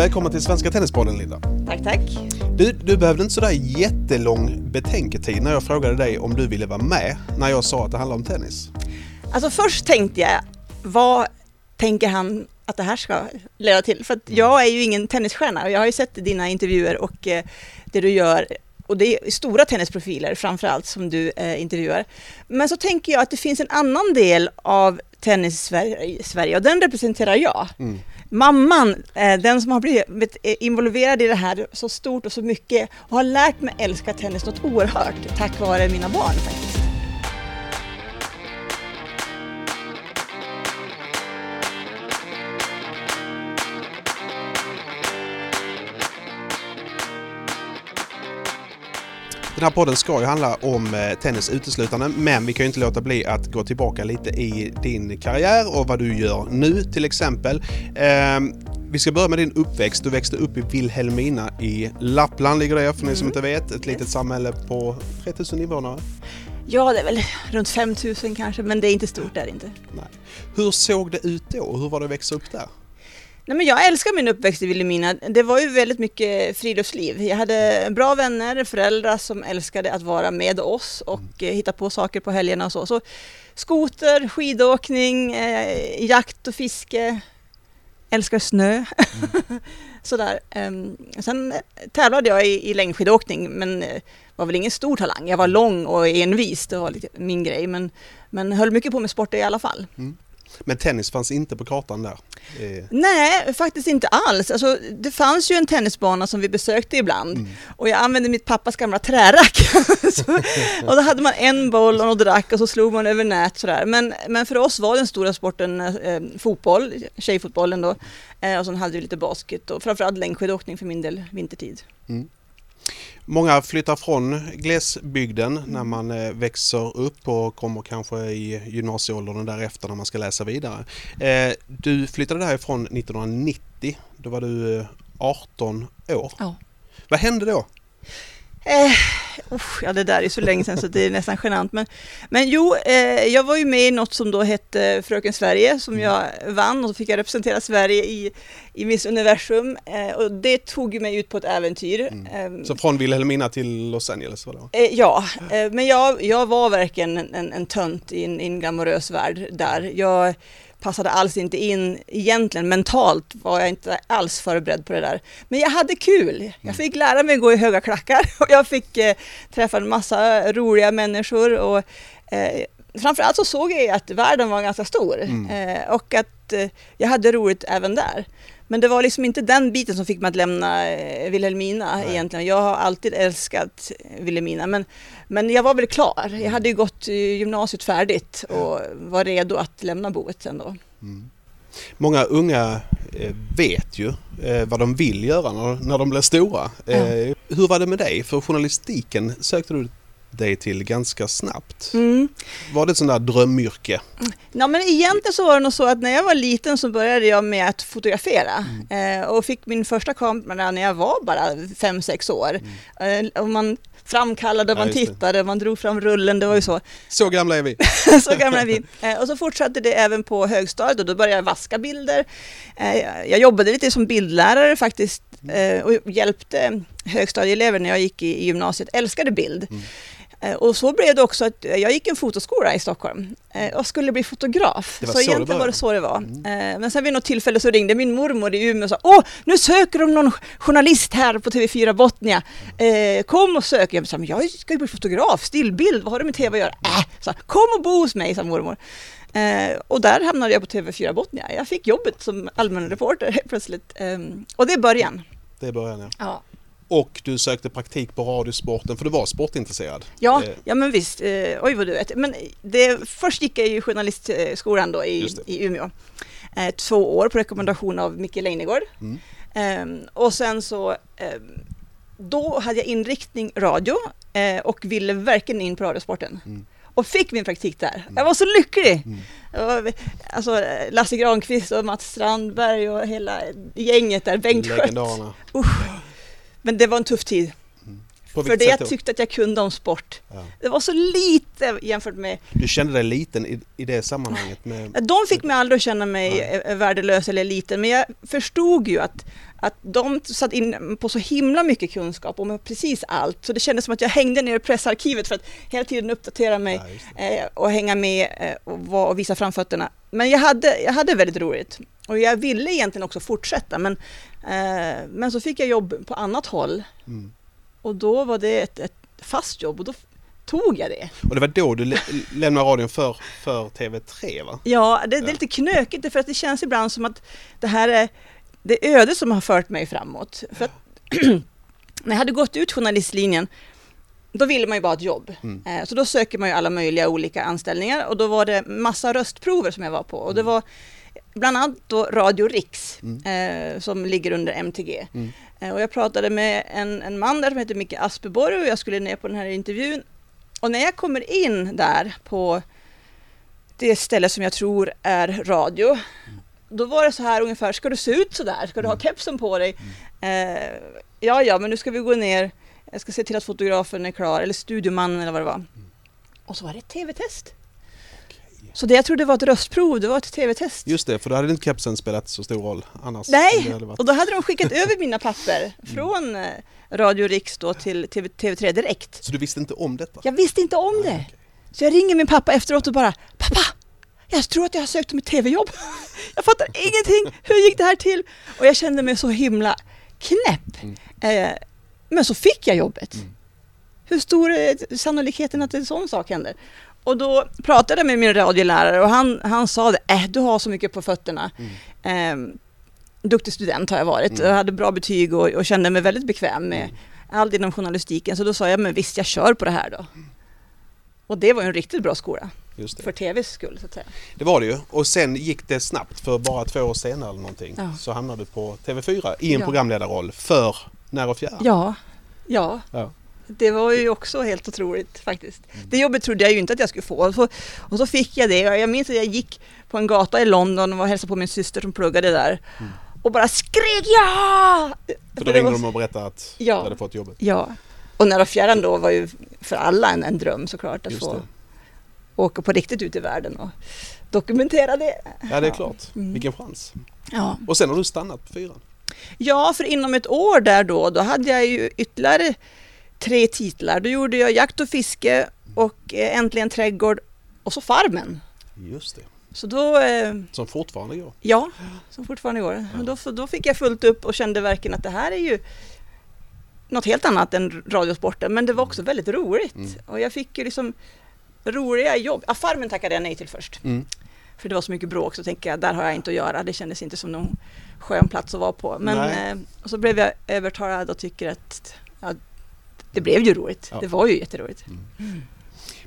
Välkommen till Svenska Tennispodden Linda. Tack, tack. Du, du behövde inte sådär jättelång betänketid när jag frågade dig om du ville vara med när jag sa att det handlar om tennis. Alltså först tänkte jag, vad tänker han att det här ska leda till? För att jag är ju ingen tennisstjärna och jag har ju sett dina intervjuer och eh, det du gör och det är stora tennisprofiler framför allt som du eh, intervjuar. Men så tänker jag att det finns en annan del av tennis i Sverige och den representerar jag. Mm. Mamman, eh, den som har blivit eh, involverad i det här så stort och så mycket och har lärt mig älska tennis något oerhört tack vare mina barn faktiskt. Den här podden ska ju handla om eh, tennis uteslutande, men vi kan ju inte låta bli att gå tillbaka lite i din karriär och vad du gör nu till exempel. Ehm, vi ska börja med din uppväxt. Du växte upp i Vilhelmina i Lappland ligger det för ni som Mm. inte vet. Ett litet samhälle på 3000 invånare. Ja, det är väl runt 5000 kanske, men det är inte stort där inte. Nej. Hur såg det ut då? Hur var det att växa upp där? Nej, men jag älskar min uppväxt i Vilhelmina. Det var ju väldigt mycket friluftsliv. Jag hade bra vänner, föräldrar som älskade att vara med oss och eh, hitta på saker på helgerna och så. så skoter, skidåkning, eh, jakt och fiske. Älskar snö. Sådär. Um, sen eh, tävlade jag i, i längdskidåkning men eh, var väl ingen stor talang. Jag var lång och envis, det var lite min grej. Men, men höll mycket på med sport i alla fall. Men tennis fanns inte på kartan där. Eh, Nej, faktiskt inte alls. Alltså, det fanns ju en tennisbana som vi besökte ibland Mm. och jag använde mitt pappas gamla trärack. och då hade man en boll och något rack och så slog man över nät sådär. Men, men för oss var den stora sporten eh, fotboll, tjejfotbollen då. Eh, och sen hade vi lite basket och framförallt längdskidåkning för min del vintertid. Många flyttar från glesbygden när man eh, växer upp och kommer kanske i gymnasieåldern därefter när man ska läsa vidare. Eh, Du flyttade därifrån 1990. Då var du eh, 18 år. Ja. Vad hände då? Eh, usch, ja, det där är så länge sedan så det är nästan genant. Men, men jo, eh, jag var ju med i något som då hette Fröken Sverige som jag vann och så fick jag representera Sverige i, i Miss Universum. Eh, och det tog mig ut på ett äventyr. Eh, Så från Vilhelmina till Los Angeles det? Eh, ja, eh, men jag, jag var verkligen en, en, en tönt i en, i en glamorös värld där. Jag passade alls inte in egentligen, mentalt var jag inte alls förberedd på det där. Men jag hade kul. Jag fick lära mig gå i höga klackar och jag fick eh, träffa en massa roliga människor och eh, framförallt så såg jag att världen var ganska stor eh, och att eh, jag hade roligt även där. Men det var liksom inte den biten som fick mig att lämna eh, Vilhelmina Nej. egentligen. Jag har alltid älskat Vilhelmina men, men jag var väl klar. Jag hade ju gått eh, gymnasiet färdigt och var redo att lämna boet sen då. Många unga eh, vet ju vad de vill göra när, de blir stora. Eh, Hur var det med dig? För journalistiken sökte du dig till ganska snabbt. Mm. Var det ett sånt där drömyrke? Ja, men egentligen så var det nog så att när jag var liten så började jag med att fotografera eh, och fick min första kamera när jag var bara fem sex år. Eh, och man framkallade, Ja, man tittade, man drog fram rullen, det var ju så. Så gamla är vi. så gamla är vi. Eh, och så fortsatte det även på högstadiet och då började jag vaska bilder. Jag jobbade lite som bildlärare faktiskt eh, och hjälpte högstadieelever när jag gick i, i gymnasiet, älskade bild. Eh, Och så blev det också att jag gick en fotoskola i Stockholm eh, och skulle bli fotograf. Det var så så det egentligen var det så det var. Mm. Eh, Men sen vid något tillfälle så ringde min mormor i Umeå och sa Åh, nu söker de någon journalist här på TV4 Botnia. Eh, kom och sök. Jag sa, men jag ska ju bli fotograf, stillbild, vad har det med TV att göra? Äh, så, kom och bo hos mig, sa mormor. Eh, och där hamnade jag på TV4 Botnia. Jag fick jobbet som allmän reporter helt plötsligt. Eh, och det är början. Det är början ja. Ja. Och du sökte praktik på Radiosporten för du var sportintresserad. Ja, Eh, ja men visst. Eh, oj vad du vet. Men det, först gick jag ju journalistskolan då i, i Umeå. Eh, två år på rekommendation av Micke Leijnegård. Mm. Ehm, och sen så ehm, då hade jag inriktning radio och ville verkligen in på Radiosporten. Mm. Och fick min praktik där. Jag var så lycklig! Mm. Alltså Lasse Granqvist och Mats Strandberg och hela gänget där, Bengt Skött. Legendarerna. Usch. Men det var en tuff tid. Mm. För det jag tyckte att jag kunde om sport. Ja. Det var så lite jämfört med... Du kände dig liten i, i det sammanhanget med... De fick mig aldrig att känna mig eh, värdelös eller liten, men jag förstod ju att, att de satt in på så himla mycket kunskap om precis allt. Så det kändes som att jag hängde ner i pressarkivet för att hela tiden uppdatera mig Ja, eh, och hänga med eh, och, visa framfötterna. Men jag hade, jag hade väldigt roligt och jag ville egentligen också fortsätta men, men så fick jag jobb på annat håll Mm. och då var det ett, ett fast jobb och då tog jag det. Och det var då du lä- lämnade radion för, för TV3 va? Ja, det, det är lite knökigt för att det känns ibland som att det här är det öde som har fört mig framåt. För att när jag hade gått ut journalistlinjen då ville man ju bara ha ett jobb. Mm. Eh, Så då söker man ju alla möjliga olika anställningar och då var det massa röstprover som jag var på. Och det Mm. var bland annat då Radio Riks Mm. eh, som ligger under MTG. Mm. Eh, och jag pratade med en, en man där som heter Micke Aspeborg och jag skulle ner på den här intervjun. Och när jag kommer in där på det ställe som jag tror är radio, då var det så här ungefär, ska du se ut så där? Ska du ha Mm. kepsen på dig? Eh, ja, ja, men nu ska vi gå ner. Jag ska se till att fotografen är klar, eller studiomannen eller vad det var. Och så var det ett tv-test. Så det jag trodde var ett röstprov, det var ett tv-test. Just det, för då hade inte kepsen spelat så stor roll annars. det Nej, och då hade de skickat över mina papper från eh, Radio Riks då till TV, TV3 direkt. Så du visste inte om detta? Jag visste inte om det. Nej, okej. Så jag ringer min pappa efteråt och bara Pappa! Jag tror att jag har sökt om ett tv-jobb. Jag fattar ingenting. Hur gick det här till? Och jag kände mig så himla knäpp. Mm. Eh, men så fick jag jobbet. Mm. Hur stor är sannolikheten att en sån sak händer? Och då pratade jag med min radiolärare och han, han sa det, äh, du har så mycket på fötterna. Mm. Eh, duktig student har jag varit Mm. och hade bra betyg och, och kände mig väldigt bekväm med Mm. allt inom journalistiken. Så då sa jag, men visst jag kör på det här då. Och det var ju en riktigt bra skola, för TVs skull så att säga. det var det ju. Och sen gick det snabbt, för bara två år senare eller någonting, Ja. så hamnade du på TV4 i en Ja. programledarroll för När och fjärr. Ja, ja. Ja. Det var ju också helt otroligt faktiskt. Det jobbet trodde jag ju inte att jag skulle få. Och så, och så fick jag det. Jag minns att jag gick på en gata i London och var hälsade på min syster som pluggade där. Mm. Och bara skrek ja! För då ringde de och berättade att Ja. du hade fått jobbet. Ja. Och Nära fjärran då var ju för alla en, en dröm såklart att Just få det. åka på riktigt ut i världen och dokumentera det. Ja, det är klart. Mm. Vilken chans. Ja. Och sen har du stannat på fyran. ja, för inom ett år där då, då hade jag ju ytterligare tre titlar. Då gjorde jag Jakt och fiske och eh, Äntligen trädgård och så Farmen. Just det. Så då, eh, Som fortfarande går. ja, som fortfarande går. Och Då, då fick jag fullt upp och kände verkligen att det här är ju något helt annat än radiosporten, men det var också väldigt roligt. Mm. Och jag fick ju liksom roliga jobb. Ja, Farmen tackade jag nej till först. Mm. För det var så mycket bråk så tänkte jag, där har jag inte att göra. Det kändes inte som någon skön plats att vara på. Men eh, och så blev jag övertalad och tycker att ja, det blev ju roligt. Ja. Det var ju jätteroligt.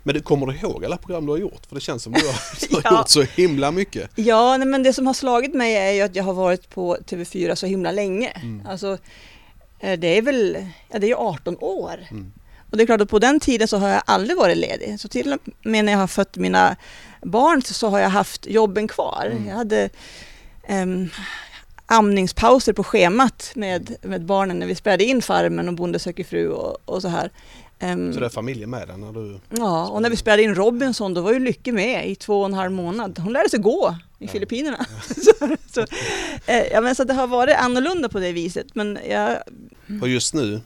Men du, kommer du ihåg alla program du har gjort? För det känns som du har, du har Ja. gjort så himla mycket. Ja, nej, men det som har slagit mig är ju att jag har varit på TV4 så himla länge. Mm. Alltså, eh, det är väl, ja det är ju 18 år. Mm. Och det är klart att på den tiden så har jag aldrig varit ledig. Så till och med när jag har fött mina barn så har jag haft jobben kvar. Mm. Jag hade um, amningspauser på schemat med, med barnen när vi spelade in Farmen och Bonde söker fru och, och så här. Ehm, Så det är familjen med dig när du... Ja, och när vi spelade in Robinson då var ju Lycke med i två och en halv månad. Hon lärde sig gå i Ja. Filippinerna. så, så, eh, ja, men så det har varit annorlunda på det viset. Men jag, Och just nu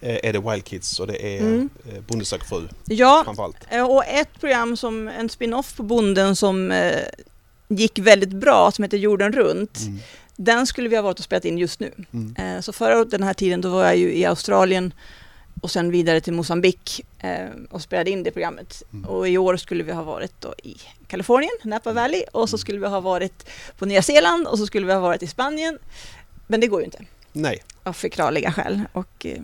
eh, är det Wild Kids och det är Mm. mm. Bonde söker fru ja, framförallt. eh, och ett program som en spin-off på Bonden som eh, gick väldigt bra som heter Jorden runt. Mm. Den skulle vi ha varit och spelat in just nu. Mm. Eh, så förra den här tiden då var jag ju i Australien och sen vidare till Mosambik eh, och spelade in det programmet. Mm. Och i år skulle vi ha varit då i Kalifornien, Napa Valley och så skulle vi ha varit på Nya Zeeland och så skulle vi ha varit i Spanien. Men det går ju inte Nej, av förklarliga skäl. Och, eh,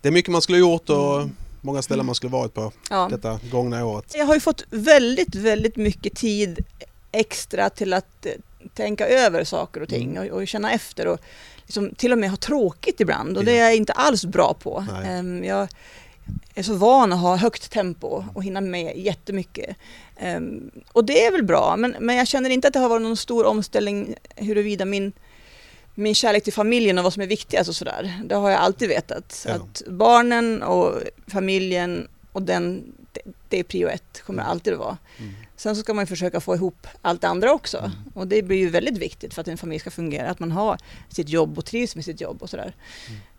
det är mycket man skulle ha gjort och Mm. många ställen man skulle varit på ja. detta gångna året. Jag har ju fått väldigt, väldigt mycket tid extra till att tänka över saker och ting Mm. och, och känna efter och liksom till och med ha tråkigt ibland och det är jag inte alls bra på. Nej. Ehm, jag är så van att ha högt tempo och hinna med jättemycket. Ehm, och det är väl bra, men, men jag känner inte att det har varit någon stor omställning huruvida min min kärlek till familjen och vad som är viktigast och sådär. Det har jag alltid vetat. Ja. Att barnen och familjen och den, det, det är prio ett, kommer Mm. alltid att vara. Mm. Sen så ska man försöka få ihop allt det andra också. Mm. Och det blir ju väldigt viktigt för att en familj ska fungera. Att man har sitt jobb och trivs med sitt jobb och sådär.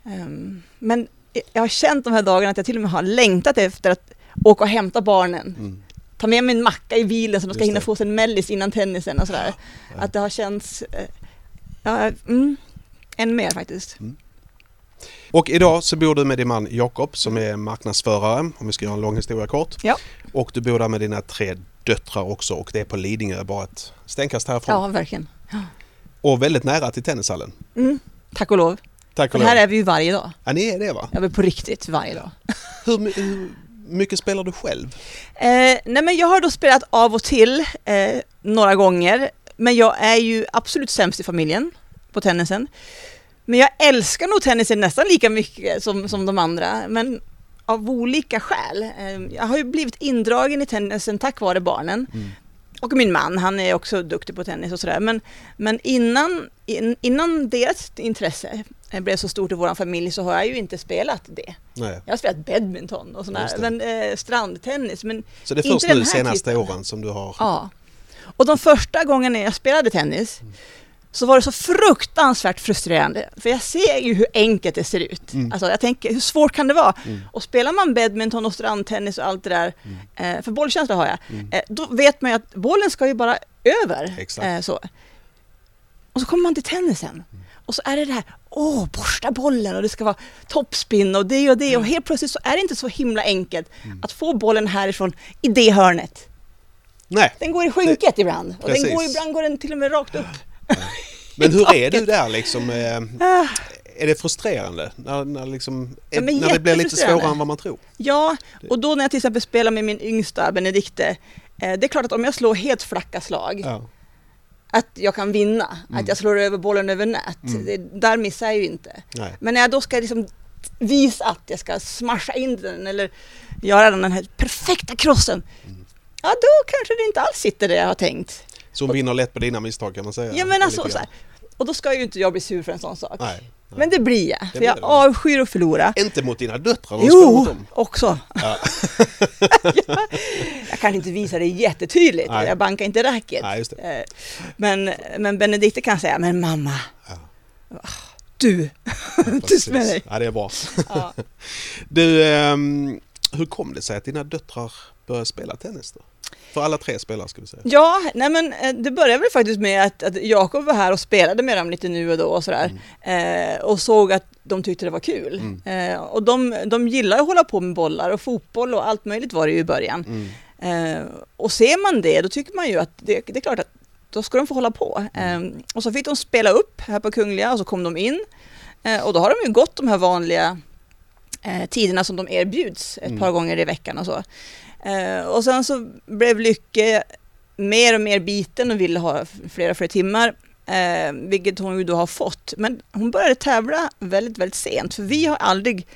Mm. Ehm, men jag har känt de här dagarna att jag till och med har längtat efter att åka och hämta barnen. Mm. Ta med mig en macka i bilen så de ska Just hinna det. få sig en mellis innan tennisen och sådär. Ja. Att det har känts, eh, ja, mm, än mer faktiskt. Och idag så bor du med din man Jakob som är marknadsförare, om vi ska göra en lång historia kort. Ja. Och du bor där med dina tre döttrar också och det är på Lidingö, bara ett stenkast härifrån. Ja, verkligen. Och väldigt nära till tennishallen. Mm, tack och lov. Tack och lov. här är vi ju varje dag. Ja, ni är det va? Jag är på riktigt varje dag. Hur, hur mycket spelar du själv? Eh, nej men jag har då spelat av och till eh, några gånger. Men jag är ju absolut sämst i familjen på tennisen. Men jag älskar nog tennisen nästan lika mycket som, som de andra. Men av olika skäl. Eh, jag har ju blivit indragen i tennisen tack vare barnen. Mm. Och min man, han är också duktig på tennis och sådär. Men, men innan, in, innan deras intresse blev så stort i vår familj så har jag ju inte spelat det. Nej. Jag har spelat badminton och sådär, men eh, strandtennis. Men Så det är först nu senaste typen. åren som du har... Ja. Och de första gångerna jag spelade tennis så var det så fruktansvärt frustrerande. För jag ser ju hur enkelt det ser ut. Mm. Alltså jag tänker, hur svårt kan det vara? Mm. Och spelar man badminton och strandtennis och allt det där, eh, för bollkänsla har jag, Mm. eh, då vet man ju att bollen ska ju bara över. Exakt. Eh, så. Och så kommer man till tennisen. Mm. Och så är det det här, åh, borsta bollen och det ska vara toppspin och det och det. Och Mm. helt plötsligt så är det inte så himla enkelt att få bollen härifrån i det hörnet. Nej, Den går i skynket ibland. Och den går, ibland går den till och med rakt upp. Men hur är du där liksom? eh, Ah, Är det frustrerande? När, när, liksom, Ja, när det blir lite svårare än vad man tror? Ja, och då när jag till exempel spelar med min yngsta Benedikte, eh, det är klart att om jag slår helt flacka slag, Ja. att jag kan vinna, Mm. att jag slår över bollen över nät. Mm. Det, där missar jag ju inte. Nej. Men när jag då ska liksom visa att jag ska smasha in den eller göra den här perfekta crossen, Mm. ja då kanske det inte alls sitter det jag har tänkt. Så hon vinner lätt på dina misstag kan man säga? Ja men alltså, så här, och då ska ju inte jag bli sur för en sån sak. Nej, nej. Men det blir jag, för jag avskyr att förlora. Inte mot dina döttrar? Jo, dem. också. Ja. Jag kanske inte visar det jättetydligt, Nej. jag bankar inte racket. Nej. Eh, Men, men Benedikte kan säga, men mamma, Ja. du, tyst med dig. Ja, det är bra. Ja. Du, ehm, hur kom det sig att dina döttrar började spela tennis då? För alla tre spelar ska du säga. Ja, nej men eh, det började väl faktiskt med att, att Jakob var här och spelade med dem lite nu och då och sådär. Eh, och såg att de tyckte det var kul. Mm. Eh, och de, de gillar att hålla på med bollar och fotboll och allt möjligt var det ju i början. Mm. Eh, och ser man det, då tycker man ju att det, det är klart att då ska de få hålla på. Mm. Eh, och så fick de spela upp här på Kungliga och så kom de in. Eh, och då har de ju gått de här vanliga tiderna som de erbjuds ett Mm. par gånger i veckan och så. Eh, och sen så blev Lycke mer och mer biten och ville ha flera fler timmar. Eh, vilket hon ju då har fått. Men hon började tävla väldigt, väldigt sent. För vi har aldrig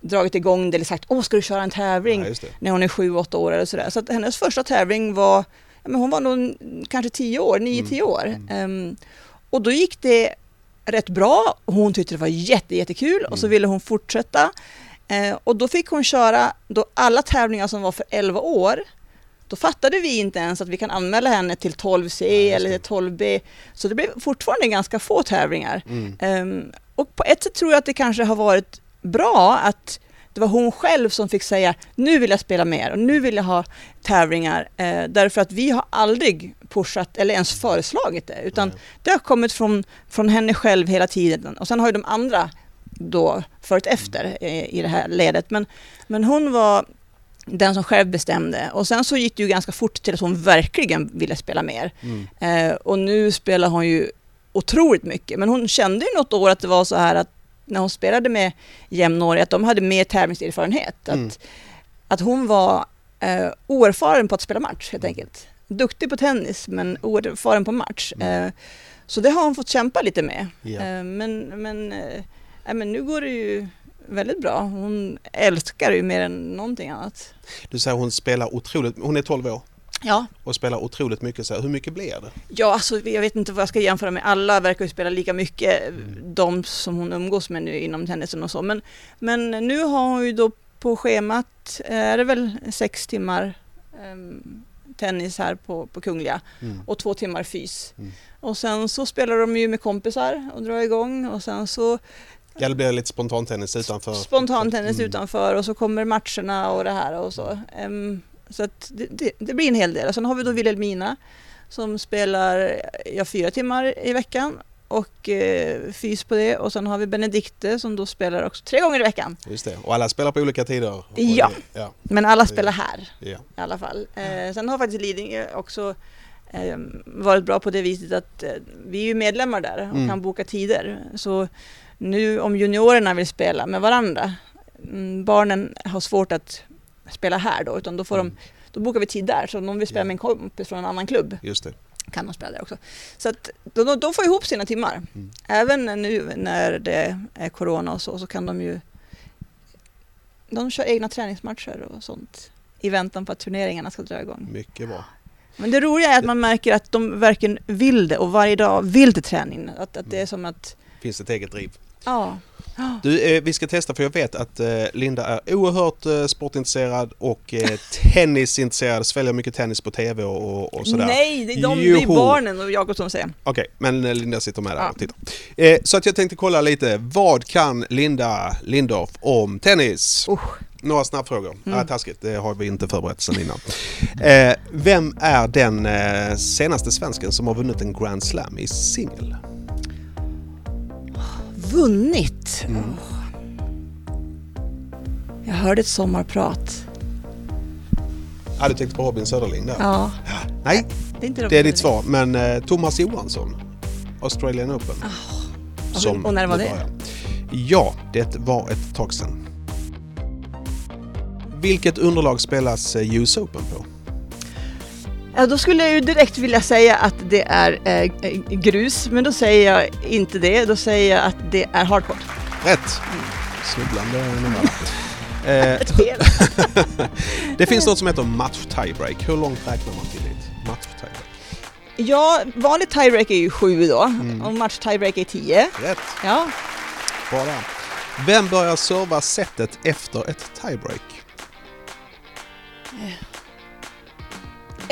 dragit igång det eller sagt åh ska du köra en tävling Ja, när hon är sju, åtta år eller sådär. Så att hennes första tävling var, ja, men hon var nog kanske tio år, nio, Mm. tio år. Mm. Ehm, och då gick det rätt bra hon tyckte det var jätte, jättekul och så Mm. ville hon fortsätta. Eh, och då fick hon köra då alla tävlingar som var för 11 år. Då fattade vi inte ens att vi kan anmäla henne till 12C Ja, eller det. 12B. Så det blev fortfarande ganska få tävlingar. Mm. Ehm, och på ett sätt tror jag att det kanske har varit bra att det var hon själv som fick säga nu vill jag spela mer och nu vill jag ha tävlingar. Eh, därför att vi har aldrig pushat eller ens föreslagit det utan Nej. det har kommit från, från henne själv hela tiden. Och sen har ju de andra då följt efter i det här ledet. Men, men hon var den som själv bestämde. Och sen så gick det ju ganska fort till att hon verkligen ville spela mer. Mm. Eh, och nu spelar hon ju otroligt mycket. Men hon kände ju något år att det var så här att när hon spelade med jämnåriga, att de hade mer tävlingserfarenhet. Mm. Att, att hon var eh, oerfaren på att spela match helt enkelt. Duktig på tennis men oerfaren på match. Mm. Eh, så det har hon fått kämpa lite med. Eh, men, men, eh, nej, men nu går det ju väldigt bra. Hon älskar det ju mer än någonting annat. Du säger hon spelar otroligt, hon är 12 år. Ja, och spelar otroligt mycket. Så här, hur mycket blir det? ja alltså, jag vet inte vad jag ska jämföra med. Alla verkar ju spela lika mycket, Mm. de som hon umgås med nu inom tennisen och så. Men, men nu har hon ju då på schemat, eh, är det väl sex timmar ehm, tennis här på, på Kungliga Mm. och två timmar fys. Mm. Och sen så spelar de ju med kompisar och drar igång och sen så Ja, det blir lite spontantennis utanför. spontantennis Mm. utanför och så kommer matcherna och det här och så. Så att det, det, blir en hel del. Sen har vi då Wilhelmina som spelar ja, fyra timmar i veckan och eh, fys på det. Och sen har vi Benedikte som då spelar också tre gånger i veckan. Just det. Och alla spelar på olika tider. Ja. det- ja, Men alla spelar här ja. i alla fall. Eh, sen har faktiskt Lidingö också eh, varit bra på det viset att eh, vi är ju medlemmar där och Mm. kan boka tider. Så nu om juniorerna vill spela med varandra, mm, barnen har svårt att spela här då, utan då, får Mm. de, då bokar vi tid där. Så om de vill spela Ja. med en kompis från en annan klubb Just det. kan de spela där också. Så att de, de, de får ihop sina timmar. Mm. Även nu när det är corona och så, så kan de ju de kör egna träningsmatcher och sånt i väntan på att turneringarna ska dra igång. Mycket bra. Men det roliga är att man märker att de verkligen vill det och varje dag vill till träningen. Att, att det är som att, Finns ett eget driv. Ja, Du, eh, vi ska testa för jag vet att eh, Linda är oerhört eh, sportintresserad och tennisintresserad. Sväljer mycket tennis på TV och, och sådär. nej, det är, de, det är barnen och Jakob som säger. Okej, men eh, Linda sitter med där Ja. och tittar. Så att jag tänkte kolla lite. Vad kan Linda Lindorff om tennis? Usch. Några snabbfrågor. Mm. Ah, taskigt, det har vi inte förberett sedan innan. Vem är den senaste svensken som har vunnit en Grand Slam i singel? Vunnit? Mm. Åh. Jag hörde ett sommarprat. Ah, du tänkte på Robin Söderling där? Ja, Nej, det är inte det är ditt svar. Men eh, Thomas Johansson, Australian Open. och- och när var det? börjar. Ja, det var ett tag sedan. Vilket underlag spelas eh, US Open på? Ja, då skulle jag ju direkt vilja säga att det är eh, grus, men då säger jag inte det. Då säger jag att det är hardcourt. Rätt! Snubblande numera. Eh, det finns något som heter match tiebreak. Hur långt räknar man till ett match tiebreak? Ja, vanlig tiebreak är ju sju då Mm. och match tiebreak är tio. Rätt! Ja, Bra där. Vem börjar serva setet efter ett tiebreak?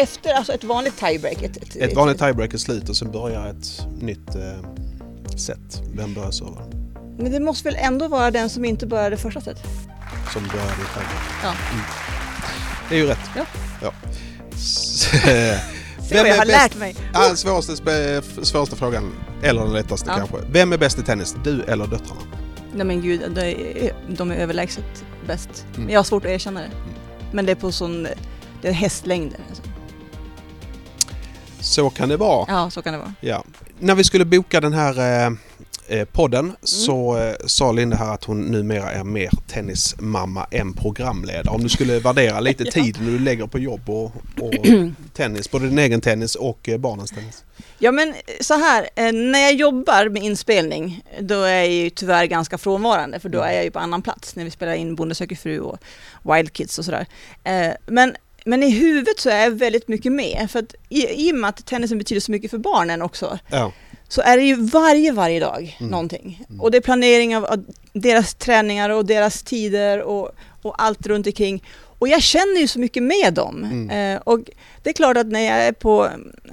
Efter alltså ett vanligt tiebreak. Ett, ett, Ett vanligt tiebreak är slut och sen börjar ett nytt eh, set. Vem börjar serva? Men det måste väl ändå vara den som inte började första set? Som började i tiebreak. Ja. Det är ju rätt. Ja. ja. Se vad jag har lärt mig. Ja, svåraste, svåraste frågan, eller den lättaste Ja. kanske. Vem är bäst i tennis? Du eller döttrarna? Nej men gud, de är, de är överlägset bäst. Mm. Jag har svårt att erkänna det. Men det är på sån, det är hästlängder. Alltså. Så kan det vara. Ja, så kan det vara. Ja. När vi skulle boka den här eh, eh, podden Mm. så eh, sa Linda här att hon numera är mer tennismamma än programledare. Om du skulle värdera lite Ja. tiden du lägger på jobb och, och tennis, både din egen tennis och eh, barnens tennis. Ja men så här, eh, när jag jobbar med inspelning då är jag ju tyvärr ganska frånvarande för då är jag ju på annan plats när vi spelar in Bonde söker fru och Wild Kids och sådär. Men, men i huvudet så är jag väldigt mycket med för att i, i och med att tennisen betyder så mycket för barnen också Ja, så är det ju varje, varje dag Mm. någonting. Mm. Och det är planering av, av deras träningar och deras tider och, och allt runt omkring. Och jag känner ju så mycket med dem. Mm. Eh, och det är klart att när jag är på,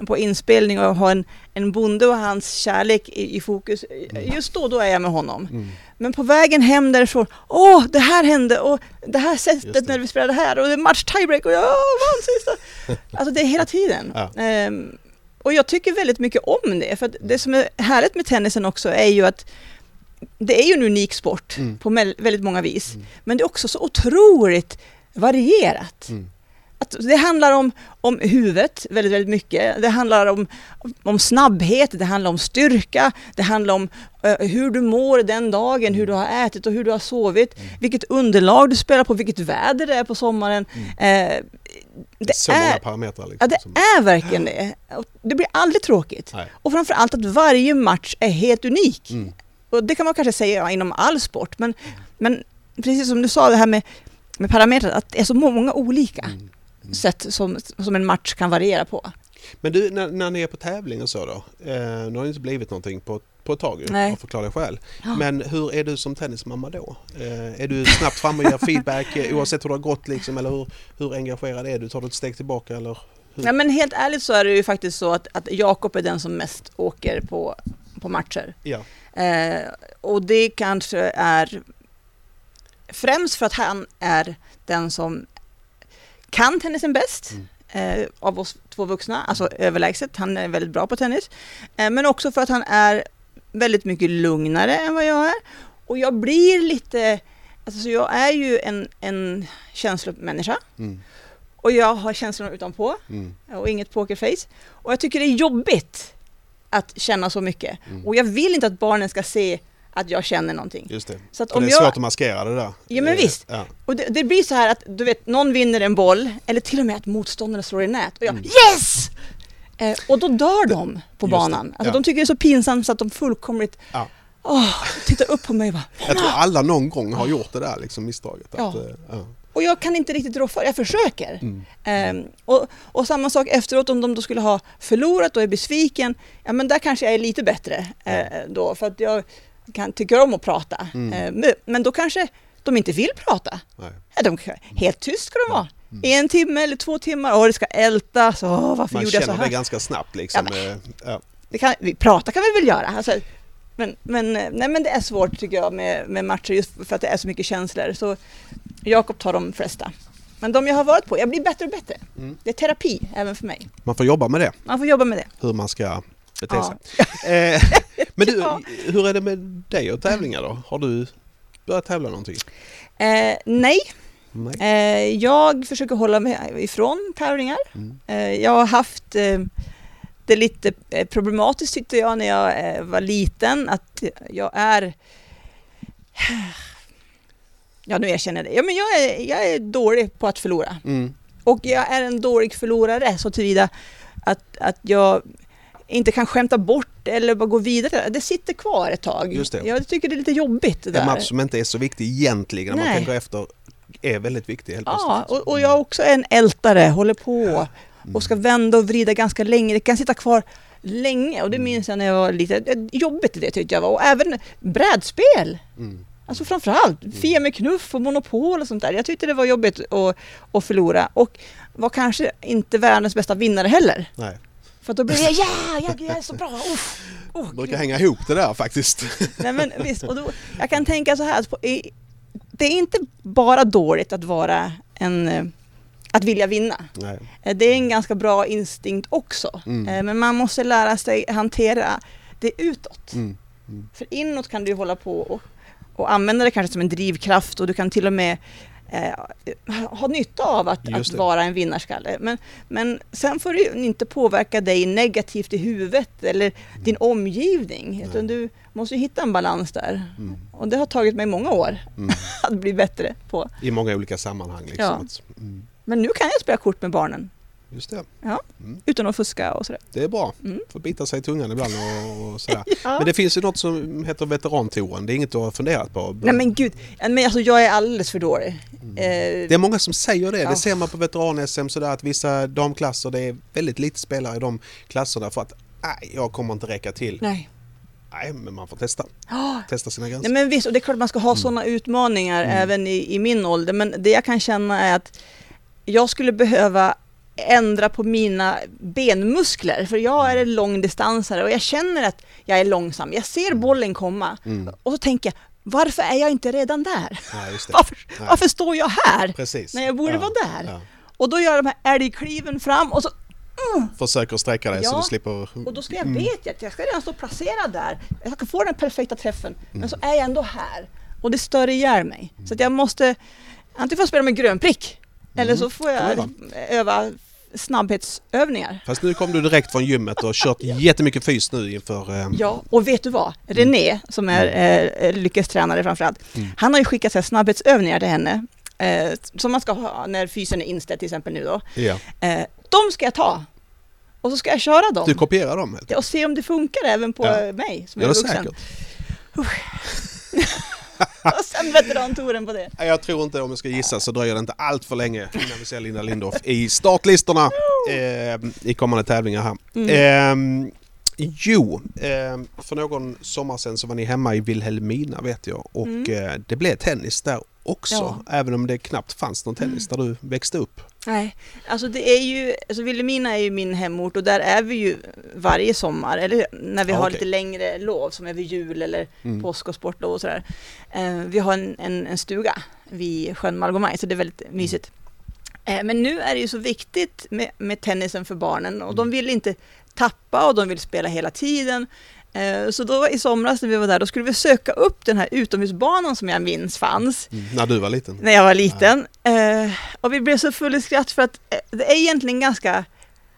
på inspelning och har en, en bonde och hans kärlek i, i fokus, Mm. just då, då är jag med honom. mm. Men på vägen hem därifrån, åh, det här hände och det här sättet det. när vi spelade här och det är match tiebreak och jag vann sista. Alltså det är hela tiden. Ja. Ehm, och jag tycker väldigt mycket om det, för det som är härligt med tennisen också är ju att det är ju en unik sport Mm. på väldigt många vis. Mm. Men det är också så otroligt varierat. Mm. Att det handlar om, om huvudet väldigt, väldigt mycket. Det handlar om, om snabbhet, det handlar om styrka, det handlar om eh, hur du mår den dagen, hur du har ätit och hur du har sovit, Mm. vilket underlag du spelar på, vilket väder det är på sommaren. Eh, det, så många är, parametrar. Liksom, ja, det som- är verkligen det. Det blir aldrig tråkigt. Nej. Och framför allt att varje match är helt unik. Mm. Och det kan man kanske säga inom all sport, men, men precis som du sa det här med, med parametrar, att det är så många olika. Mm. sätt som, som en match kan variera på. Men du, när, när ni är på tävling och så då? Eh, nu har det inte blivit någonting på, på ett tag Nej. av förklarliga skäl. Ja. Men hur är du som tennismamma då? Eh, är du snabbt framme och ger feedback eh, oavsett hur det har gått liksom? Eller hur, hur engagerad är du? Tar du ett steg tillbaka eller? Hur? Ja, men helt ärligt så är det ju faktiskt så att, att Jakob är den som mest åker på, på matcher. Ja. Eh, och det kanske är främst för att han är den som kan tennisen bäst. Mm. Eh, av oss två vuxna, alltså överlägset. Han är väldigt bra på tennis. Eh, men också för att han är väldigt mycket lugnare än vad jag är. Och jag blir lite, alltså så jag är ju en, en känslomänniska. Mm. Och jag har känslorna utanpå Mm. och inget pokerface. Och jag tycker det är jobbigt att känna så mycket. Mm. Och jag vill inte att barnen ska se att jag känner någonting. Just det. Så att om det är jag, svårt att maskera det där. Ja, men Eh, visst. Ja. och det, det blir så här att du vet, någon vinner en boll eller till och med att motståndaren slår i nät och jag Mm. yes! Eh, och då dör de på Just banan. Alltså, ja. De tycker det är så pinsamt så att de fullkomligt Ja. åh, tittar upp på mig och bara Jag tror alla någon gång har gjort det där liksom, misstaget. Att, Ja. eh. Och jag kan inte riktigt rå för jag försöker. Mm. Ehm, och, och samma sak efteråt om de då skulle ha förlorat och är besviken, ja men där kanske jag är lite bättre eh, då för att jag kan, tycker om att prata. Mm. Eh, men, då kanske de inte vill prata. Nej. Ja, de, helt tyst ska de vara. Mm. En timme eller två timmar, och det ska ältas, åh, varför Man gjorde jag så känner det här? ganska snabbt liksom. eh, Ja. Det kan, prata kan vi väl göra? Alltså, men, men, eh, nej, men det är svårt tycker jag med, med matcher just för att det är så mycket känslor. Så Jakob tar de flesta. Men de jag har varit på, jag blir bättre och bättre. Mm. Det är terapi även för mig. Man får jobba med det, Man får jobba med det. hur man ska bete Ja. Eh, men du, Ja. hur är det med dig och tävlingar då? Har du börjat tävla någonting? Eh, nej, Nej. eh, jag försöker hålla mig ifrån tävlingar. Mm. Eh, jag har haft eh, det lite eh, problematiskt tyckte jag när jag var liten, att jag är Ja, nu erkänner jag det. Ja, men jag är, jag är dålig på att förlora. Mm. Och jag är en dålig förlorare så tillvida att, att jag inte kan skämta bort eller bara gå vidare. Det sitter kvar ett tag. Just det. Jag tycker det är lite jobbigt det En där. match som inte är så viktig egentligen, när man tänker efter, är väldigt viktig helt Ja, och, och jag också är en ältare, håller på Mm. och ska vända och vrida ganska länge. Det kan sitta kvar länge och det minns jag när jag var lite jobbigt det tyckte jag var. Och även brädspel. Mm. Alltså framförallt Fia med knuff och Monopol och sånt där. Jag tyckte det var jobbigt att, att förlora och var kanske inte världens bästa vinnare heller. Nej, För att då blir det ja, jag, jag är så bra. Uff, oh, det brukar hänga ihop det där faktiskt. Nej, men visst, och då, jag kan tänka så här, det är inte bara dåligt att vara en eh, att vilja vinna. Nej. Eh, Det är en ganska bra instinkt också. Mm. Eh, Men man måste lära sig hantera det utåt. Mm. För inåt kan du hålla på och, och använda det kanske som en drivkraft och du kan till och med eh, ha nytta av att, att vara en vinnarskalle. Men, men sen får det inte påverka dig negativt i huvudet eller din omgivning. Utan du måste hitta en balans där. Mm. Och det har tagit mig många år Mm. att bli bättre på. I många olika sammanhang. Liksom. Ja. Mm. Men nu kan jag spela kort med barnen Just det. Ja. Mm. utan att fuska och sådär. Det är bra. Mm. Får bita sig i tungan ibland och, och sådär. Ja. Men det finns ju något som heter veterantouren. Det är inget du har funderat på? Nej men gud, men alltså jag är alldeles för dålig. Mm. Eh, Det är många som säger det. Ja. Det ser man på veteran-SM sådär att vissa damklasser, det är väldigt lite spelare i de klasserna för att nej, jag kommer inte räcka till. nej. Nej, men man får testa. Ah, Testa sina gränser. Nej men visst, och det är klart att man ska ha sådana utmaningar Mm. även i, i min ålder. Men det jag kan känna är att jag skulle behöva ändra på mina benmuskler. För jag är en långdistansare och jag känner att jag är långsam. Jag ser bollen komma Mm. och så tänker jag, varför är jag inte redan där? Det. Varför, Nej. varför står jag här? Precis. när jag borde Ja, vara där? Ja. Och då gör jag de här älgkliven fram och så Försöker sträcka dig så Ja, du slipper... Och då ska jag Mm. vet jag att jag ska redan stå placerad där. Jag ska få den perfekta träffen. Men så är jag ändå här. Och det stör ihjäl mig. Så att jag måste antingen får jag spela med grön prick. Eller så får jag öva snabbhetsövningar. Fast nu kom du direkt från gymmet och kört jättemycket fys nu inför... Eh, Ja, och vet du vad? René, som är eh, lyckestränare framförallt, Mm. han har ju skickat så snabbhetsövningar till henne. Eh, som man ska ha när fysen är inställd till exempel nu då. ja. Eh, de ska jag ta. Och så ska jag köra dem. Du kopierar dem helt Ja, och se om det funkar även på Ja. eh, mig som Gör är det vuxen. säkert. och sen veterantouren på det. Jag tror inte, om jag ska gissa, så dröjer det inte allt för länge innan vi ser Linda Lindorff i startlistorna eh, i kommande tävlingar här. Mm. Eh, jo, eh, för någon sommar sedan så var ni hemma i Vilhelmina vet jag och Mm. eh, det blev tennis där också, Ja. även om det knappt fanns någon tennis där du växte upp. Nej, alltså det är ju, alltså Vilhelmina är ju min hemort och där är vi ju varje sommar, eller när vi Ja, har okej. lite längre lov som är vid jul eller Mm. påsk och sportlov och sådär. Eh, vi har en, en, en stuga vid sjön Malgomaj så det är väldigt mysigt. Eh, men nu är det ju så viktigt med, med tennisen för barnen och de vill inte tappa och de vill spela hela tiden. Eh, så då i somras när vi var där, då skulle vi söka upp den här utomhusbanan som jag minns fanns Mm. När du var liten. när jag var liten. Eh, och vi blev så full i skratt för att eh, det är egentligen ganska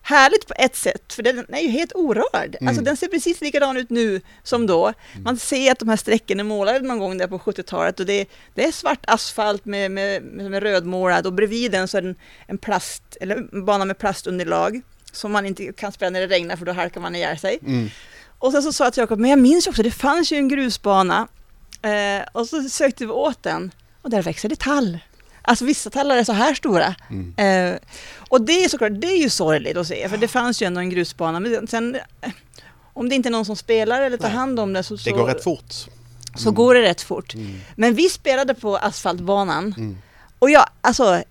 härligt på ett sätt, för den är ju helt orörd. Mm. Alltså den ser precis likadan ut nu som då. Man ser att de här strecken är målade någon gång där på 70-talet och det, det är svart asfalt med, med, med, med rödmålad och bredvid den så är det en, en plast, eller en bana med plastunderlag som man inte kan spela när det regnar för då halkar man ihjäl sig. Mm. Och sen så sa jag till Jakob, men jag minns ju också, det fanns ju en grusbana eh, och så sökte vi åt den och där växer det tall. Alltså vissa tallar är så här stora. Mm. Eh, och det är såklart, det är ju sorgligt att se, för det fanns ju ändå en grusbana. Men sen, eh, om det inte är någon som spelar eller tar Nej. hand om det så, Det går rätt fort. så går det rätt fort. Mm. Men vi spelade på asfaltbanan Mm. och jag, alltså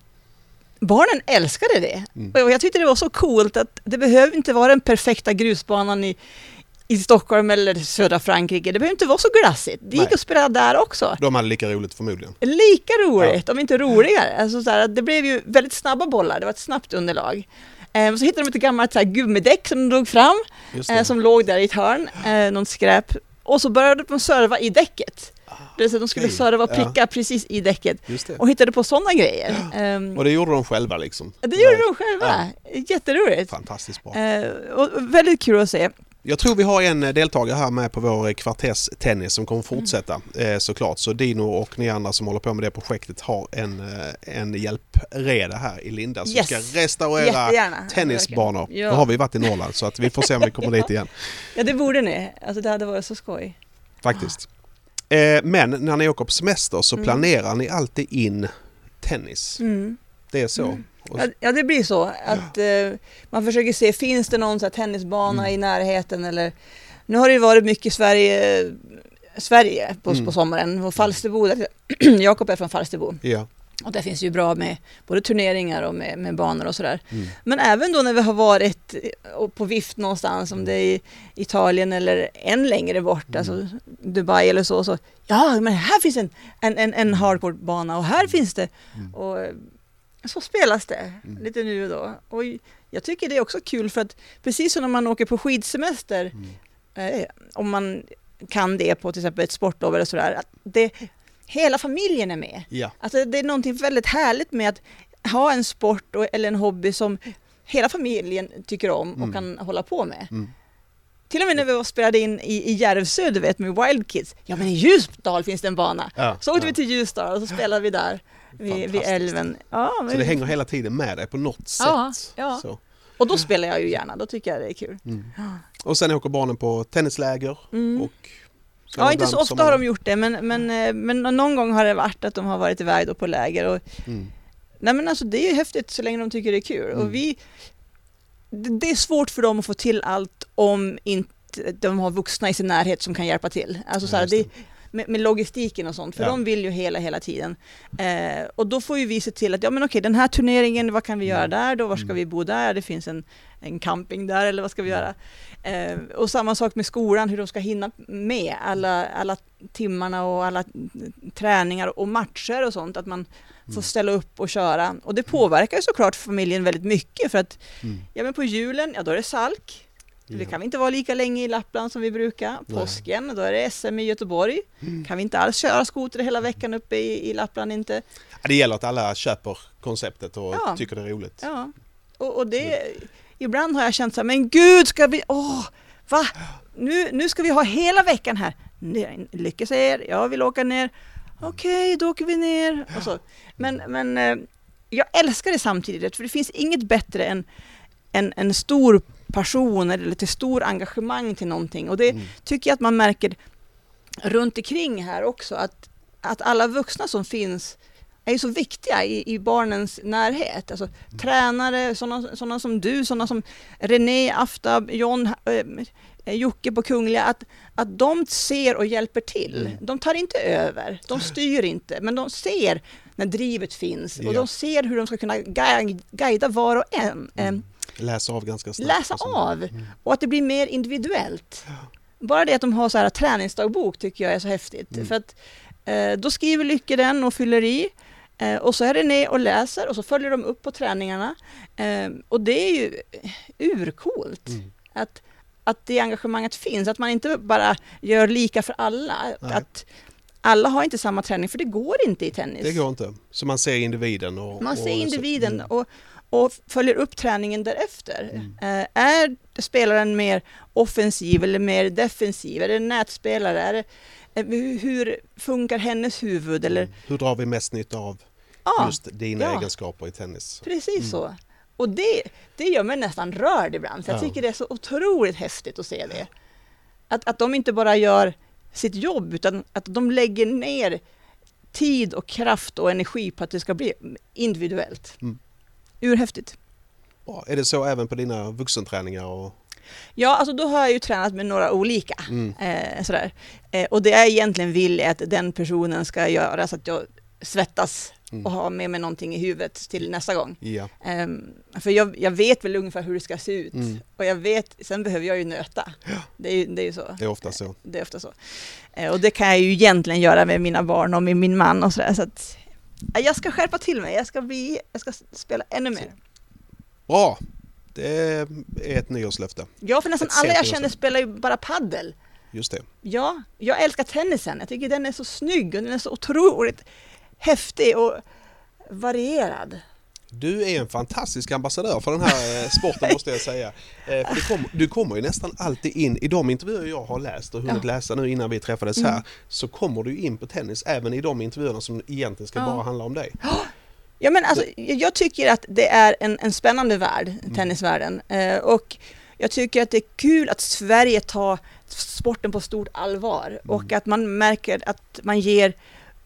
Barnen älskade det. Mm. Och jag tyckte det var så coolt att det behöver inte vara den perfekta grusbanan i, i Stockholm eller södra Frankrike. Det behöver inte vara så glassigt. Det gick Nej. att spela där också. De hade lika roligt förmodligen. Lika roligt, om inte roligare. Alltså så här, det blev ju väldigt snabba bollar, det var ett snabbt underlag. Eh, så hittade de ett gammalt så här, gummidäck som de drog fram, eh, som låg där i ett hörn, eh, något skräp. Och så började de serva i däcket. Det vill säga, de skulle okej. serva och Ja. pricka precis i däcket. Och hittade på sådana grejer. Ehm, Och det gjorde de själva liksom. det gjorde de själva. Jätteroligt. Fantastiskt bra. Eh, och väldigt kul att se. Jag tror vi har en deltagare här med på vår kvarters tennis som kommer fortsätta eh, såklart. Så Dino och ni andra som håller på med det projektet har en, eh, en hjälpreda här i Linda som Yes. ska restaurera Jättegärna. tennisbanor. Ja. Då har vi varit i Norrland så att vi får se om vi kommer dit igen Ja, det borde ni. Alltså det hade varit så skoj. faktiskt. Eh, men när ni åker på semester så Mm. planerar ni alltid in tennis. Mm. Det är så. Mm. Ja, det blir så att eh, man försöker se, finns det någon så tennisbana Mm. i närheten eller nu har det ju varit mycket Sverige, Sverige på, Mm. på sommaren och Falsterbo, där- Jakob är från Falsterbo ja. Och där finns ju bra med både turneringar och med, med banor och sådär. Mm. Men även då när vi har varit på vift någonstans, om det är i Italien eller än längre bort, Mm. alltså Dubai eller så, så ja, men här finns en, en, en, en hardcore-bana och här finns det. Mm. Och eh, så spelas det Mm. lite nu och då. Och jag tycker det är också kul för att precis som när man åker på skidsemester, Mm. eh, om man kan det på till exempel ett sportlov eller sådär, att det, hela familjen är med. Ja. Alltså det är någonting väldigt härligt med att ha en sport och, eller en hobby som hela familjen tycker om och Mm. kan hålla på med. Mm. Till och med när vi spelade in i, i Järvsö, du vet, med Wild Kids. Ja, men i Ljusdal finns det en bana. Ja. Så åkte ja. vi till Ljusdal och så spelade vi där vid, vid älven. Ja, men, Så det hänger hela tiden med dig på något sätt. Ja. Så. Och då spelar jag ju gärna, då tycker jag det är kul. Mm. Och sen åker barnen på tennisläger Mm. och Ja, inte så ofta har de gjort det, men, men, eh, men någon gång har det varit att de har varit iväg då på läger. Och, Mm. nej men alltså det är ju häftigt så länge de tycker det är kul. Mm. Och vi, det, är svårt för dem att få till allt om inte de har vuxna i sin närhet som kan hjälpa till. Alltså så här, det, med, med logistiken och sånt, för Ja. de vill ju hela, hela tiden. Eh, och då får ju vi se till att, ja men okej, den här turneringen, vad kan vi göra Mm. där då? Var ska Mm. vi bo där? Det finns en, en camping där, eller vad ska vi göra? Eh, och samma sak med skolan, hur de ska hinna med alla, alla timmarna och alla träningar och matcher och sånt, att man får Mm. ställa upp och köra. Och det påverkar ju såklart familjen väldigt mycket, för att Mm. ja men på julen, ja då är det salk. Det Ja. kan vi inte vara lika länge i Lappland som vi brukar. Nej. Påsken, då är det SM i Göteborg. Mm. Kan vi inte alls köra skoter hela veckan uppe i, i Lappland inte. Ja, Det gäller att alla köper konceptet och Ja. tycker det är roligt. Ja. Och, och det, ibland har jag känt så här, men gud ska vi, åh, va? Nu, nu ska vi ha hela veckan här. Nej, Lycka säger, jag vill åka ner. Okej, då åker vi ner. Och så. Men, men eh, jag älskar det samtidigt, för det finns inget bättre än en, en stor passion eller till stor engagemang till någonting. Och det Mm. tycker jag att man märker runt omkring här också, att att alla vuxna som finns är ju så viktiga i, i barnens närhet. Alltså, Mm. Tränare, sådana, sådana som du, sådana som René, Aftab, John, eh, Jocke på Kungliga, att, att de ser och hjälper till. Mm. De tar inte över, de styr inte, men de ser när drivet finns och Ja. de ser hur de ska kunna gui- guida var och en. Eh, Läsa av ganska snabbt. läsa och så. av Mm. och att det blir mer individuellt. Bara det att de har så här träningsdagbok tycker jag är så häftigt. Mm. För att eh, då skriver Lycke den och fyller i eh, och så är ner och läser och så följer de upp på träningarna. Eh, och det är ju urcoolt Mm. att, att det engagemanget finns, att man inte bara gör lika för alla. Nej. Att alla har inte samma träning, för det går inte i tennis. Det går inte. Så man ser individen och... Man och ser så- individen Mm. och, och följer upp träningen därefter. Mm. Eh, är spelaren mer offensiv eller mer defensiv? Är det nätspelare? Är det, eh, hur, hur funkar hennes huvud? Eller, Mm. Hur drar vi mest nytta av ja, just dina ja. egenskaper i tennis? precis Mm. så. Och det, det gör mig nästan rörd ibland. Så jag Ja. tycker det är så otroligt häftigt att se det. Att, att de inte bara gör sitt jobb, utan att de lägger ner tid och kraft och energi på att det ska bli individuellt. Mm. Urhäftigt. Bra. Är det så även på dina vuxenträningar? Och... Ja, alltså då har jag ju tränat med några olika. Mm. Eh, sådär. Eh, och det jag egentligen vill är att den personen ska göra så att jag svettas Mm. och har med mig någonting i huvudet till nästa gång. Ja. Ehm, för jag, jag vet väl ungefär hur det ska se ut. Mm. Och jag vet, sen behöver jag ju nöta. Det är det är ju så. Det är ofta så. Det är ofta så. Eh, och det kan jag ju egentligen göra med mina barn och med min man och sådär. Så att, eh, jag ska skärpa till mig, jag ska, bli, jag ska spela ännu mer. Bra! Det är ett nyårslöfte. Ja, för nästan Ett alla jag känner spelar ju bara paddel. Just det. Ja, jag älskar tennisen. Jag tycker den är så snygg och den är så otroligt häftig och varierad. Du är en fantastisk ambassadör för den här eh, sporten måste jag säga. Eh, du, kom, du kommer ju nästan alltid in i de intervjuer jag har läst och hunnit Ja. läsa nu innan vi träffades Mm. här så kommer du in på tennis även i de intervjuerna som egentligen ska Ja. bara handla om dig. Ja, men alltså, jag tycker att det är en, en spännande värld, tennisvärlden. Eh, och jag tycker att det är kul att Sverige tar sporten på stort allvar och att man märker att man ger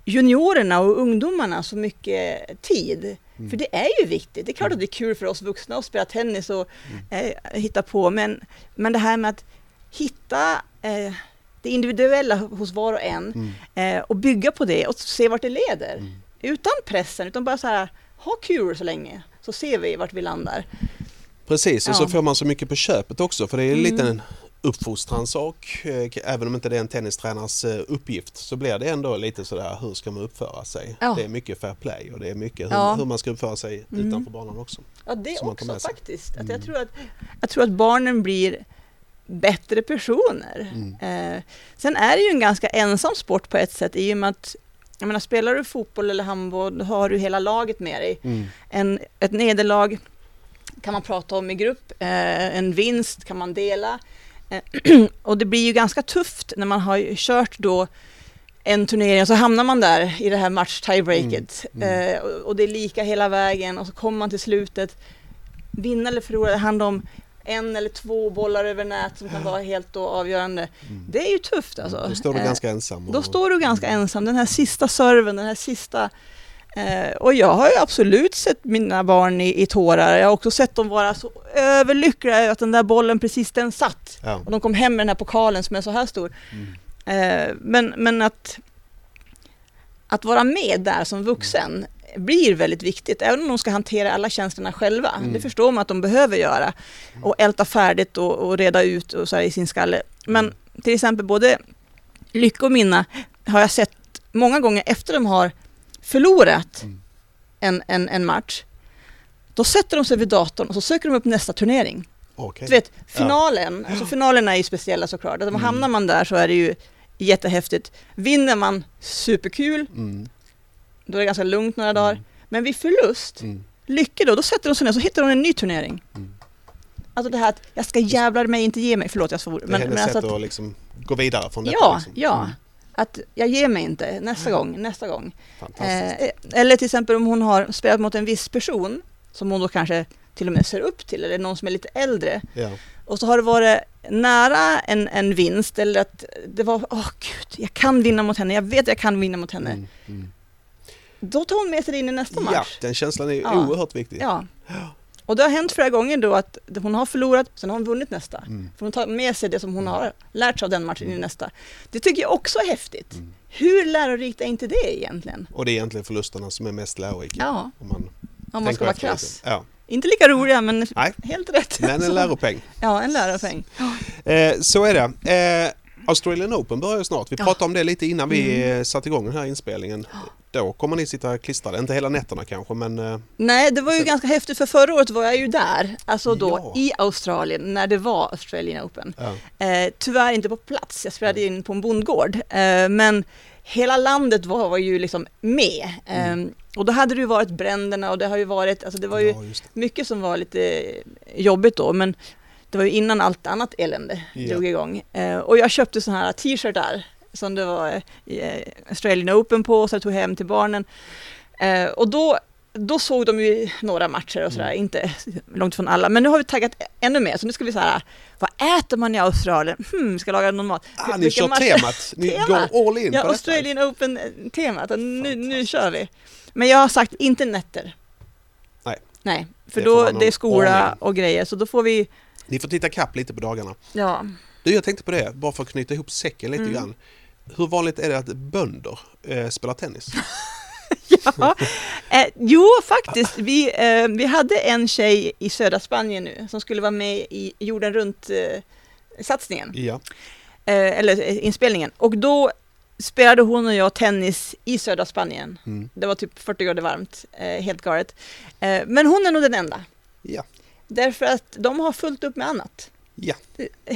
juniorerna och ungdomarna så mycket tid. Mm. För det är ju viktigt. Det är klart att det är kul för oss vuxna att spela tennis och eh, hitta på, men, men det här med att hitta eh, det individuella hos var och en Mm. eh, och bygga på det och se vart det leder. Mm. Utan pressen, utan bara så här, ha kul så länge, så ser vi vart vi landar. Precis, och så Ja. får man så mycket på köpet också för det är Mm. lite en uppfostranssak. Eh, Även om inte det är en tennistränars eh, uppgift så blir det ändå lite sådär hur ska man uppföra sig? Ja. Det är mycket fair play och det är mycket hur, Ja. hur man ska uppföra sig Mm. utanför banan också. Ja, det Som man tar också faktiskt. Att jag, Mm. tror att, jag tror att barnen blir bättre personer. Mm. Eh, sen är det ju en ganska ensam sport på ett sätt i och med att jag menar, spelar du fotboll eller handboll har du hela laget med dig. Mm. En, ett nederlag kan man prata om i grupp, eh, en vinst kan man dela. Eh, och det blir ju ganska tufft när man har kört då en turnering och så hamnar man där i det här match-tiebreaket. Mm, mm. Eh, och, och det är lika hela vägen och så kommer man till slutet. Vinna eller förlora, det handlar om en eller två bollar över nät som kan vara helt då avgörande. Mm. Det är ju tufft alltså. Då står du Eh, ganska ensam. då och- står du ganska ensam, den här sista serven, den här sista... Eh, och jag har ju absolut sett mina barn i, i tårar. Jag har också sett dem vara så överlyckliga över att den där bollen precis den satt. Ja. Och de kom hem med den här pokalen som är så här stor. Mm. Eh, men, men att, att vara med där som vuxen blir väldigt viktigt, även om de ska hantera alla känslorna själva. Mm. Det förstår man att de behöver göra. Och älta färdigt och, och reda ut och så i sin skalle. Men Mm. till exempel både Lycka och Minna har jag sett många gånger efter de har förlorat Mm. en, en, en match. Då sätter de sig vid datorn och så söker de upp nästa turnering. Okej. Du vet, finalen, alltså finalerna är ju speciella såklart. Att Mm. Hamnar man där så är det ju jättehäftigt. Vinner man, superkul. Mm. Då är det ganska lugnt några dagar. Men vid förlust, Mm. lycka då, då sätter de sig ner och så hittar de en ny turnering. Mm. Alltså det här att jag ska jävlar mig inte ge mig, förlåt jag svor. Det är hennes alltså sätt att, att liksom gå vidare från detta. ja, liksom. ja. Mm. Att jag ger mig inte, nästa gång, nästa gång. Eh, eller till exempel om hon har spelat mot en viss person som hon då kanske till och med ser upp till, eller någon som är lite äldre. ja. Och så har det varit nära en, en vinst eller att det var, åh gud, jag kan vinna mot henne, jag vet jag kan vinna mot henne. Mm, mm. Då tar hon med sig det in i nästa Ja, match. den känslan är Ja. oerhört viktig. Ja. Och det har hänt flera gånger då att hon har förlorat, sen har hon vunnit nästa. Mm. För hon tar med sig det som hon har lärt sig av den matchen in i nästa. Det tycker jag också är häftigt. Mm. Hur lärorikt är inte det egentligen? Och det är egentligen förlusterna som är mest lärorika. Ja, Om man om man ska vara krass. Ja, Inte lika roliga, men Nej. helt rätt. men en läropeng. Ja, en lärarpeng. Eh, så är det. Eh, Australian Open börjar ju snart. Vi Ja. pratade om det lite innan vi Mm. eh, satte igång den här inspelningen. Då kommer ni sitta klistrade, inte hela nätterna kanske men eh, Nej, det var ju Så- ganska häftigt för förra året var jag ju där, alltså då Ja. i Australien när det var Australian Open. ja. Eh, tyvärr inte på plats, jag spelade in på en bondgård. Eh, men hela landet var, var ju liksom med. Eh, Mm. Och då hade det ju varit bränderna och det har ju varit, alltså det var ju ja, det. mycket som var lite jobbigt då, men det var ju innan allt annat elände Ja. drog igång. Eh, och jag köpte sådana här t-shirtar som det var eh, Australian Open på, så jag tog hem till barnen. Eh, och då, då såg de ju några matcher och sådär, Mm. inte långt från alla. Men nu har vi taggat ännu mer, så nu ska vi så här, vad äter man i Australien? Hmm, ska laga någon mat. Ah, ni kör matcher- temat, ni går all in Ja, på. Australian Open-temat, nu, nu kör vi. Men jag har sagt inte nätter. Nej. Nej, för då det är skola och grejer, så då får vi, Ni får titta kapp lite på dagarna. ja. Du, jag tänkte på det, bara för att knyta ihop säcken lite Mm. grann. Hur vanligt är det att bönder eh, spelar tennis? ja. Eh, jo, faktiskt. Vi, eh, vi hade en tjej i södra Spanien nu som skulle vara med i jorden runt-satsningen, Ja. eh, eller eh, inspelningen. Och då spelade hon och jag tennis i södra Spanien. Mm. Det var typ 40 grader varmt, eh, helt galet. Eh, men hon är nog den enda. Ja. Därför att de har fullt upp med annat. Ja.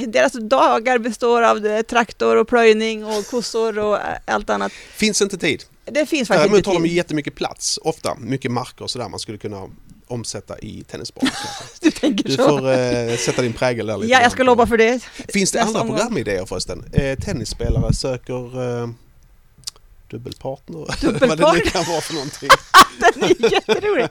Deras dagar består av eh, traktor och plöjning och kossor och eh, allt annat. Finns inte tid. Det finns faktiskt Däremot inte har de tid. jättemycket plats, ofta. Mycket marker och sådär man skulle kunna omsätta i tennisbanor. kanske. Du tänker Du så. får eh, sätta din prägel där lite. Ja, jag ska lobba för det. Finns det andra omgång. programidéer förresten? Eh, tennisspelare söker eh, dubbelpartner? Vad det nu Dubbelpartner? kan vara för någonting. Den är jätterolig.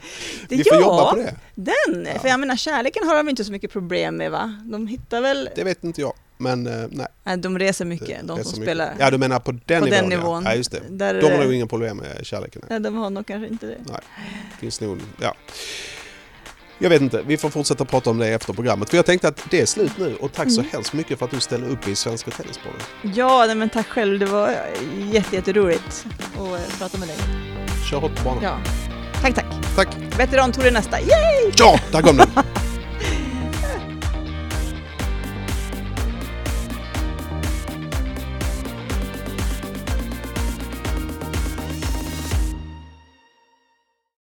Det, Vi får ja, jobba på det. den. Ja. För jag menar, kärleken har de inte så mycket problem med va? De hittar väl, Det vet inte jag. Men eh, nej. nej, de reser mycket, det de är som mycket. spelar Ja, du menar på den på nivån? den nivån. Ja. ja, just det. Där, De har nog inga problem med kärleken. nej, de har nog kanske inte det. Finns nog, ja. Jag vet inte, vi får fortsätta prata om det efter programmet. För jag tänkte att det är slut nu och tack så Mm. hemskt mycket för att du ställer upp i Svenska Tennisbollen. Ja, nej, men tack själv. Det var jätte, jätteroligt att eh, prata med dig. Kör hårt på banan. Ja. Tack, tack. Tack! Veteran-Tore nästa. Yay! Ja, där kom den!